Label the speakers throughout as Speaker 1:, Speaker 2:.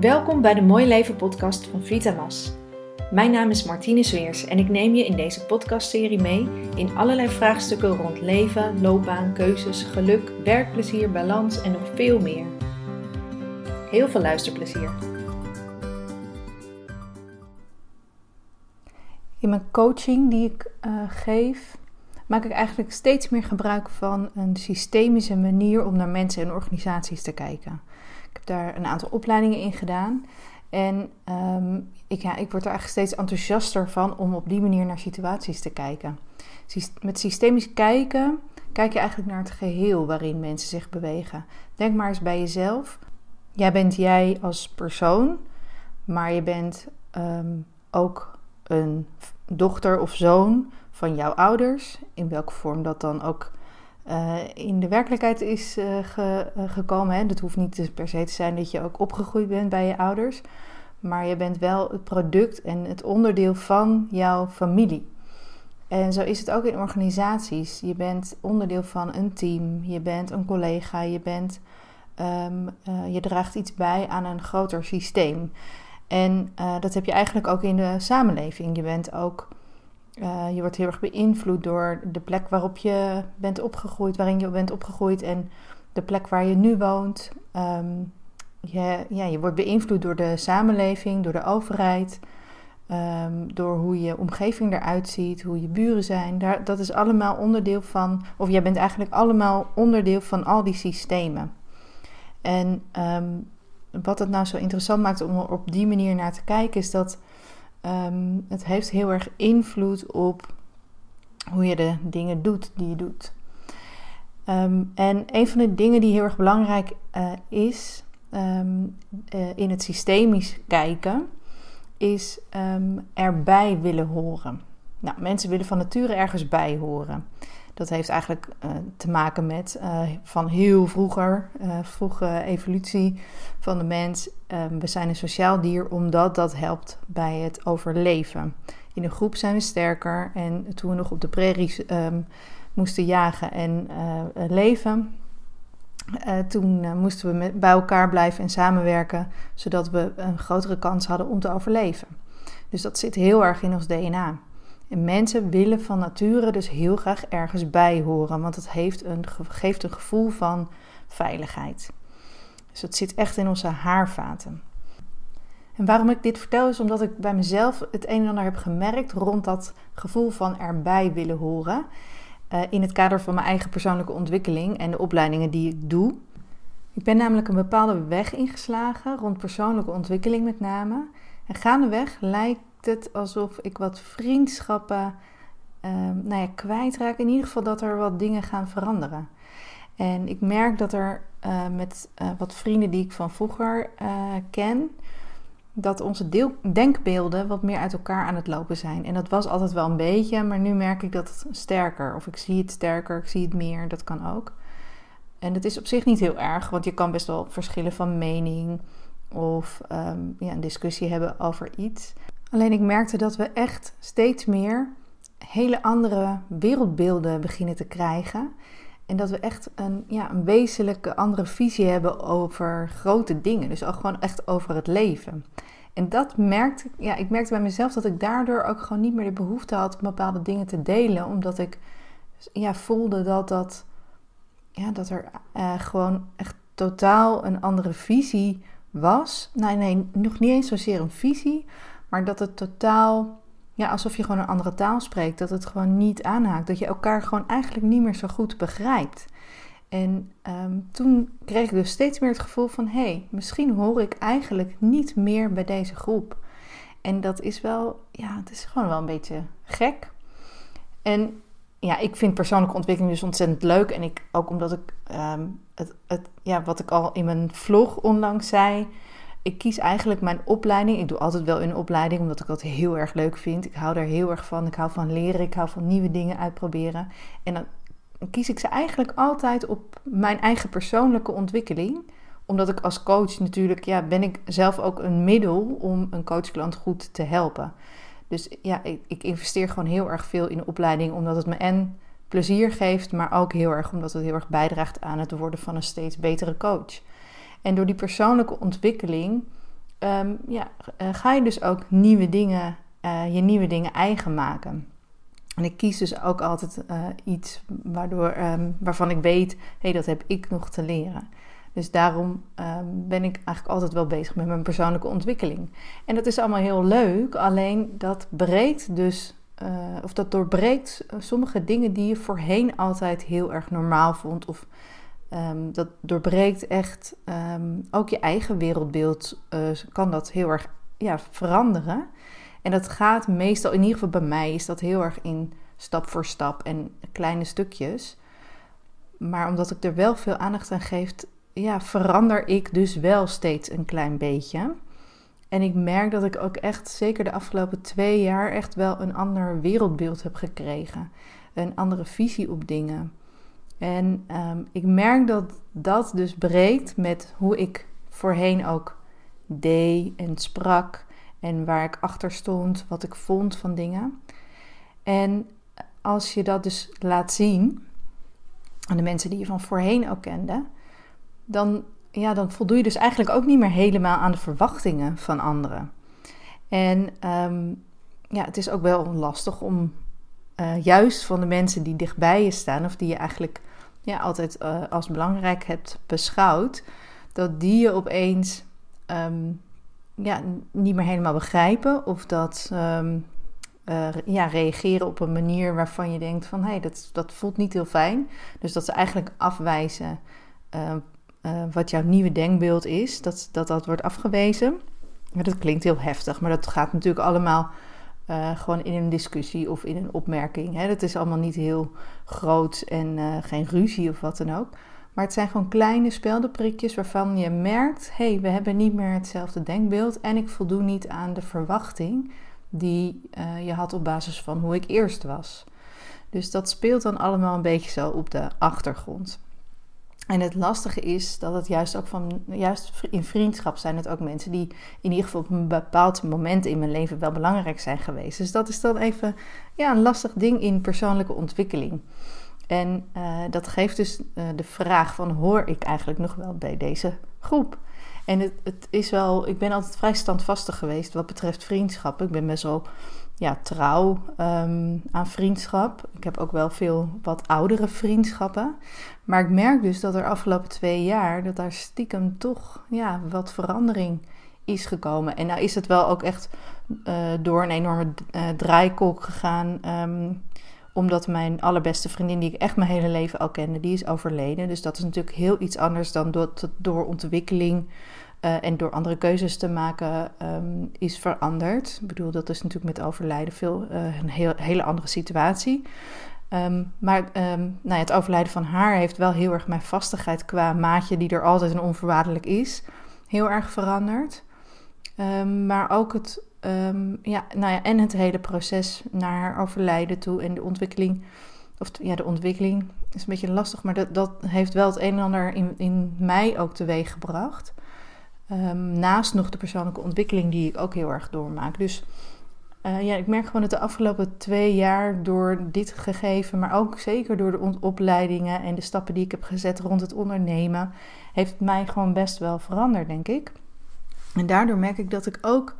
Speaker 1: Welkom bij de Mooi Leven podcast van Vitamas. Mijn naam is Martine Zweers en ik neem je in deze podcastserie mee in allerlei vraagstukken rond leven, loopbaan, keuzes, geluk, werkplezier, balans en nog veel meer. Heel veel luisterplezier. In mijn coaching die ik uh, geef, maak ik eigenlijk steeds meer gebruik van een systemische manier om naar mensen en organisaties te kijken. Heb daar een aantal opleidingen in gedaan. En um, ik, ja, ik word er eigenlijk steeds enthousiaster van om op die manier naar situaties te kijken. Met systemisch kijken kijk je eigenlijk naar het geheel waarin mensen zich bewegen. Denk maar eens bij jezelf. Jij bent jij als persoon, maar je bent um, ook een dochter of zoon van jouw ouders, in welke vorm dat dan ook uh, in de werkelijkheid is ge, uh, gekomen. Hè. Dat hoeft niet per se te zijn dat je ook opgegroeid bent bij je ouders, maar je bent wel het product en het onderdeel van jouw familie. En zo is het ook in organisaties. Je bent onderdeel van een team, je bent een collega, je, bent, um, je draagt iets bij aan een groter systeem. En dat heb je eigenlijk ook in de samenleving. Je bent ook uh, je wordt heel erg beïnvloed door de plek waarop je bent opgegroeid, waarin je bent opgegroeid en de plek waar je nu woont. Um, je, ja, je wordt beïnvloed door de samenleving, door de overheid, um, door hoe je omgeving eruit ziet, hoe je buren zijn. Daar, dat is allemaal onderdeel van, of jij bent eigenlijk allemaal onderdeel van al die systemen. En um, wat het nou zo interessant maakt om er op die manier naar te kijken, is dat Um, het heeft heel erg invloed op hoe je de dingen doet die je doet. Um, en een van de dingen die heel erg belangrijk uh, is um, uh, in het systemisch kijken, is erbij willen horen. Nou, mensen willen van nature ergens bij horen. Dat heeft eigenlijk uh, te maken met uh, van heel vroeger, uh, vroege evolutie van de mens. Um, we zijn een sociaal dier omdat dat helpt bij het overleven. In een groep zijn we sterker en toen we nog op de prairies um, moesten jagen en leven, toen moesten we bij elkaar blijven en samenwerken, zodat we een grotere kans hadden om te overleven. Dus dat zit heel erg in ons DNA. En mensen willen van nature dus heel graag ergens bij horen, want het heeft een, geeft een gevoel van veiligheid. Dus dat zit echt in onze haarvaten. En waarom ik dit vertel is omdat ik bij mezelf het een en ander heb gemerkt rond dat gevoel van erbij willen horen. Uh, in het kader van mijn eigen persoonlijke ontwikkeling en de opleidingen die ik doe. Ik ben namelijk een bepaalde weg ingeslagen rond persoonlijke ontwikkeling met name. En gaandeweg lijkt het alsof ik wat vriendschappen uh, nou ja, kwijtraak. In ieder geval dat er wat dingen gaan veranderen. En ik merk dat er uh, met uh, wat vrienden die ik van vroeger eh, ken, dat onze denkbeelden wat meer uit elkaar aan het lopen zijn. En dat was altijd wel een beetje, maar nu merk ik dat het sterker. Of ik zie het sterker, ik zie het meer, dat kan ook. En dat is op zich niet heel erg, want je kan best wel verschillen van mening of um, ja, een discussie hebben over iets. Alleen ik merkte dat we echt steeds meer hele andere wereldbeelden beginnen te krijgen. En dat we echt een, ja, een wezenlijke andere visie hebben over grote dingen. Dus ook gewoon echt over het leven. En dat merkte, ja, ik merkte bij mezelf dat ik daardoor ook gewoon niet meer de behoefte had om bepaalde dingen te delen. Omdat ik ja, voelde dat, dat, ja, dat er uh, gewoon echt totaal een andere visie was. Nee, nee, nog niet eens zozeer een visie, maar dat het totaal, ja, alsof je gewoon een andere taal spreekt. Dat het gewoon niet aanhaakt. Dat je elkaar gewoon eigenlijk niet meer zo goed begrijpt. En um, toen kreeg ik dus steeds meer het gevoel van: hé, hey, misschien hoor ik eigenlijk niet meer bij deze groep. En dat is wel, ja, het is gewoon wel een beetje gek. En ja, ik vind persoonlijke ontwikkeling dus ontzettend leuk. En ik, ook omdat ik um, het, het, ja, wat ik al in mijn vlog onlangs zei ik kies eigenlijk mijn opleiding. Ik doe altijd wel een opleiding, omdat ik dat heel erg leuk vind. Ik hou daar heel erg van. Ik hou van leren. Ik hou van nieuwe dingen uitproberen. En dan kies ik ze eigenlijk altijd op mijn eigen persoonlijke ontwikkeling. Omdat ik als coach natuurlijk, ja, ben ik zelf ook een middel om een coachklant goed te helpen. Dus ja, ik, ik investeer gewoon heel erg veel in de opleiding, omdat het me en plezier geeft, maar ook heel erg omdat het heel erg bijdraagt aan het worden van een steeds betere coach. En door die persoonlijke ontwikkeling ehm, ja, ga je dus ook nieuwe dingen, je nieuwe dingen eigen maken. En ik kies dus ook altijd iets waardoor, ehm, waarvan ik weet, hé, hey, dat heb ik nog te leren. Dus daarom ehm, ben ik eigenlijk altijd wel bezig met mijn persoonlijke ontwikkeling. En dat is allemaal heel leuk, alleen dat breekt dus, uh, of dat doorbreekt eh, sommige dingen die je voorheen altijd heel erg normaal vond. Of um, dat doorbreekt echt um, ook je eigen wereldbeeld, uh, kan dat heel erg ja, veranderen. En dat gaat meestal, in ieder geval bij mij, is dat heel erg in stap voor stap en kleine stukjes. Maar omdat ik er wel veel aandacht aan geef, ja, verander ik dus wel steeds een klein beetje. En ik merk dat ik ook echt, zeker de afgelopen twee jaar, echt wel een ander wereldbeeld heb gekregen. Een andere visie op dingen. En um, ik merk dat dat dus breekt met hoe ik voorheen ook deed en sprak. En waar ik achter stond, wat ik vond van dingen. En als je dat dus laat zien aan de mensen die je van voorheen ook kende, dan, ja, dan voldoe je dus eigenlijk ook niet meer helemaal aan de verwachtingen van anderen. En ehm, ja, het is ook wel lastig om uh, juist van de mensen die dichtbij je staan, of die je eigenlijk ja, altijd uh, als belangrijk hebt beschouwd, dat die je opeens um, ja, niet meer helemaal begrijpen of dat um, uh, ja, reageren op een manier waarvan je denkt van hé, hey, dat, dat voelt niet heel fijn. Dus dat ze eigenlijk afwijzen uh, uh, wat jouw nieuwe denkbeeld is, dat, dat dat wordt afgewezen. Ja, dat klinkt heel heftig, maar dat gaat natuurlijk allemaal uh, gewoon in een discussie of in een opmerking. Hè. Dat is allemaal niet heel groot en uh, geen ruzie of wat dan ook. Maar het zijn gewoon kleine speldenprikjes waarvan je merkt: hé, hey, we hebben niet meer hetzelfde denkbeeld en ik voldoe niet aan de verwachting die uh, je had op basis van hoe ik eerst was. Dus dat speelt dan allemaal een beetje zo op de achtergrond. En het lastige is dat het juist ook van, juist in vriendschap zijn het ook mensen die in ieder geval op een bepaald moment in mijn leven wel belangrijk zijn geweest. Dus dat is dan even ja, een lastig ding in persoonlijke ontwikkeling. En uh, dat geeft dus uh, de vraag van hoor ik eigenlijk nog wel bij deze groep? En het, het, is wel, ik ben altijd vrij standvastig geweest wat betreft vriendschap. Ik ben best wel ja, trouw um, aan vriendschap. Ik heb ook wel veel wat oudere vriendschappen. Maar ik merk dus dat er afgelopen twee jaar, dat daar stiekem toch ja, wat verandering is gekomen. En nou is het wel ook echt uh, door een enorme uh, draaikolk gegaan. Um, omdat mijn allerbeste vriendin, die ik echt mijn hele leven al kende, die is overleden. Dus dat is natuurlijk heel iets anders dan door, door ontwikkeling uh, en door andere keuzes te maken um, is veranderd. Ik bedoel, dat is natuurlijk met overlijden veel, uh, een heel, hele andere situatie. Um, maar um, nou ja, het overlijden van haar heeft wel heel erg mijn vastigheid qua maatje, die er altijd en onvoorwaardelijk is, heel erg veranderd. maar ook het, ja, nou ja, en het hele proces naar haar overlijden toe en de ontwikkeling. Of ja, de ontwikkeling is een beetje lastig, maar dat, dat heeft wel het een en ander in, in mij ook teweeg gebracht. Um, naast nog de persoonlijke ontwikkeling die ik ook heel erg doormaak. Dus uh, ja, ik merk gewoon dat de afgelopen twee jaar door dit gegeven, maar ook zeker door de opleidingen en de stappen die ik heb gezet rond het ondernemen, heeft het mij gewoon best wel veranderd, denk ik. En daardoor merk ik dat ik ook,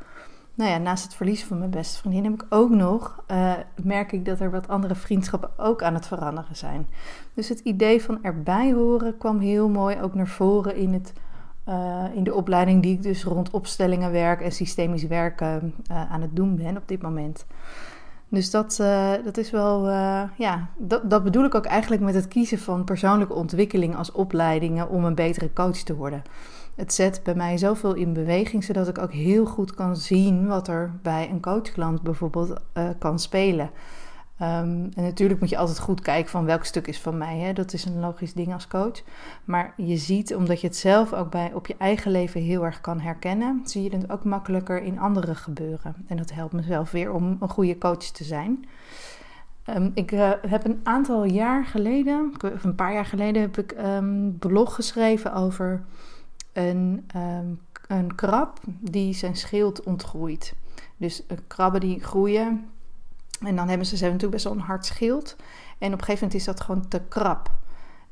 Speaker 1: nou ja, naast het verliezen van mijn beste vriendin, heb ik ook nog, uh, merk ik dat er wat andere vriendschappen ook aan het veranderen zijn. Dus het idee van erbij horen kwam heel mooi ook naar voren in het uh, in de opleiding die ik dus rond opstellingen werk en systemisch werken uh, aan het doen ben op dit moment. Dus dat, uh, dat is wel, ja, dat, dat bedoel ik ook eigenlijk met het kiezen van persoonlijke ontwikkeling als opleidingen om een betere coach te worden. Het zet bij mij zoveel in beweging, zodat ik ook heel goed kan zien wat er bij een coachklant bijvoorbeeld kan spelen. Um, en natuurlijk moet je altijd goed kijken van welk stuk is van mij. Hè? Dat is een logisch ding als coach. Maar je ziet, omdat je het zelf ook bij, op je eigen leven heel erg kan herkennen, zie je het ook makkelijker in anderen gebeuren. En dat helpt mezelf weer om een goede coach te zijn. Um, ik uh, heb een aantal jaar geleden, of een paar jaar geleden, heb ik een um, blog geschreven over een, een krab die zijn schild ontgroeit. Dus krabben die groeien en dan hebben ze, ze natuurlijk best wel een hard schild. En op een gegeven moment is dat gewoon te krap.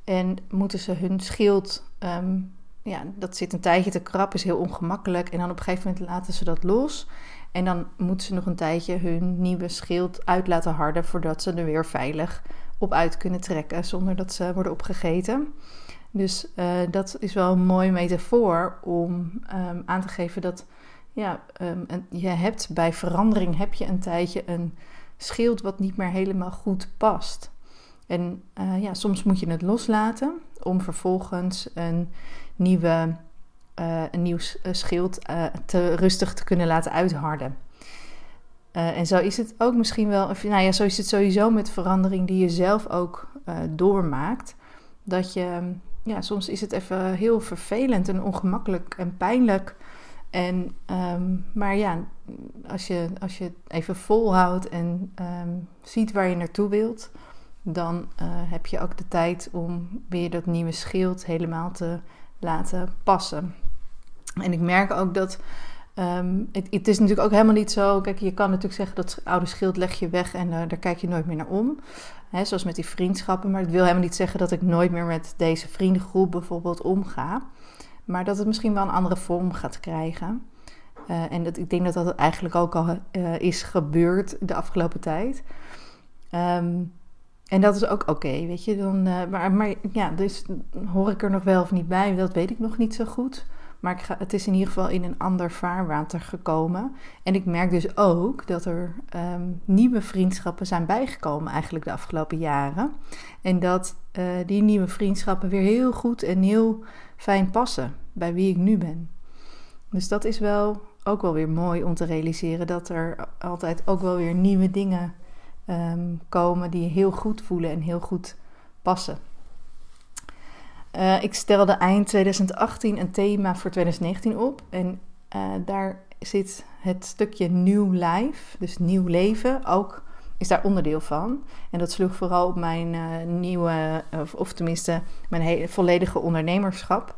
Speaker 1: En moeten ze hun schild um, ja, dat zit een tijdje te krap, is heel ongemakkelijk. En dan op een gegeven moment laten ze dat los. En dan moeten ze nog een tijdje hun nieuwe schild uit laten harden voordat ze er weer veilig op uit kunnen trekken zonder dat ze worden opgegeten. Dus uh, dat is wel een mooie metafoor om um, aan te geven dat ja, um, je hebt bij verandering heb je een tijdje een schild wat niet meer helemaal goed past. En uh, ja, soms moet je het loslaten om vervolgens een, nieuwe, uh, een nieuw schild te rustig te kunnen laten uitharden. en zo is het ook misschien wel, of, nou ja, zo is het sowieso met verandering die je zelf ook doormaakt. Dat je ja, soms is het even heel vervelend en ongemakkelijk en pijnlijk. En, um, maar ja, als je, als je het even volhoudt en um, ziet waar je naartoe wilt, dan uh, heb je ook de tijd om weer dat nieuwe schild helemaal te laten passen. En ik merk ook dat. Um, het, het, is natuurlijk ook helemaal niet zo. Kijk, je kan natuurlijk zeggen dat oude schild leg je weg en uh, daar kijk je nooit meer naar om. Zoals met die vriendschappen. Maar het wil helemaal niet zeggen dat ik nooit meer met deze vriendengroep bijvoorbeeld omga. Maar dat het misschien wel een andere vorm gaat krijgen. Uh, en dat, ik denk dat dat eigenlijk ook al uh, is gebeurd de afgelopen tijd. Um, en dat is ook oké, weet je. Dan, uh, maar, maar ja, dus hoor ik er nog wel of niet bij, dat weet ik nog niet zo goed. Maar ik ga, het is in ieder geval in een ander vaarwater gekomen. En ik merk dus ook dat er um, nieuwe vriendschappen zijn bijgekomen eigenlijk de afgelopen jaren. En dat uh, die nieuwe vriendschappen weer heel goed en heel fijn passen bij wie ik nu ben. Dus dat is wel ook wel weer mooi om te realiseren dat er altijd ook wel weer nieuwe dingen um, komen die heel goed voelen en heel goed passen. Uh, ik stelde eind 2018 een thema voor 2019 op. En uh, daar zit het stukje nieuw life, dus nieuw leven, ook is daar onderdeel van. En dat sloeg vooral op mijn uh, nieuwe, of, of, tenminste mijn hele, volledige ondernemerschap.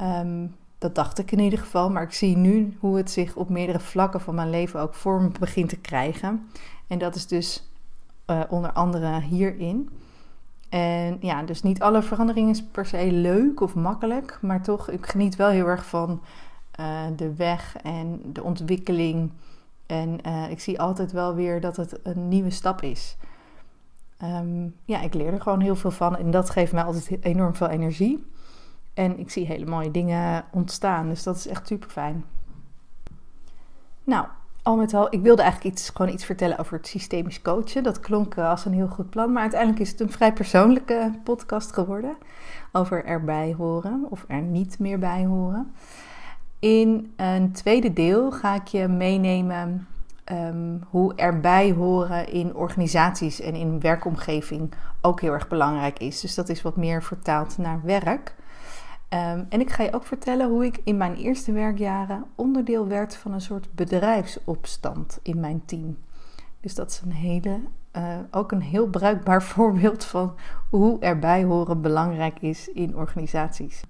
Speaker 1: Um, dat dacht ik in ieder geval. Maar ik zie nu hoe het zich op meerdere vlakken van mijn leven ook vorm begint te krijgen. En dat is dus onder andere hierin. En ja, dus niet alle verandering is per se leuk of makkelijk, maar toch, ik geniet wel heel erg van uh, de weg en de ontwikkeling. En uh, ik zie altijd wel weer dat het een nieuwe stap is. Um, ja, ik leer er gewoon heel veel van en dat geeft mij altijd enorm veel energie. En ik zie hele mooie dingen ontstaan, dus dat is echt super fijn. Nou, al met al, ik wilde eigenlijk iets, gewoon iets vertellen over het systemisch coachen. Dat klonk eh, als een heel goed plan, maar uiteindelijk is het een vrij persoonlijke podcast geworden. Over erbij horen of er niet meer bij horen. In een tweede deel ga ik je meenemen um, hoe erbij horen in organisaties en in werkomgeving ook heel erg belangrijk is. Dus dat is wat meer vertaald naar werk. Um, en ik ga je ook vertellen hoe ik in mijn eerste werkjaren onderdeel werd van een soort bedrijfsopstand in mijn team. Dus dat is een hele, uh, ook een heel bruikbaar voorbeeld van hoe erbij horen belangrijk is in organisaties.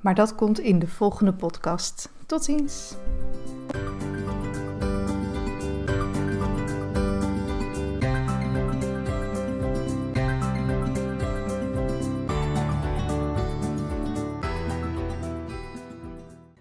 Speaker 1: Maar dat komt in de volgende podcast. Tot ziens!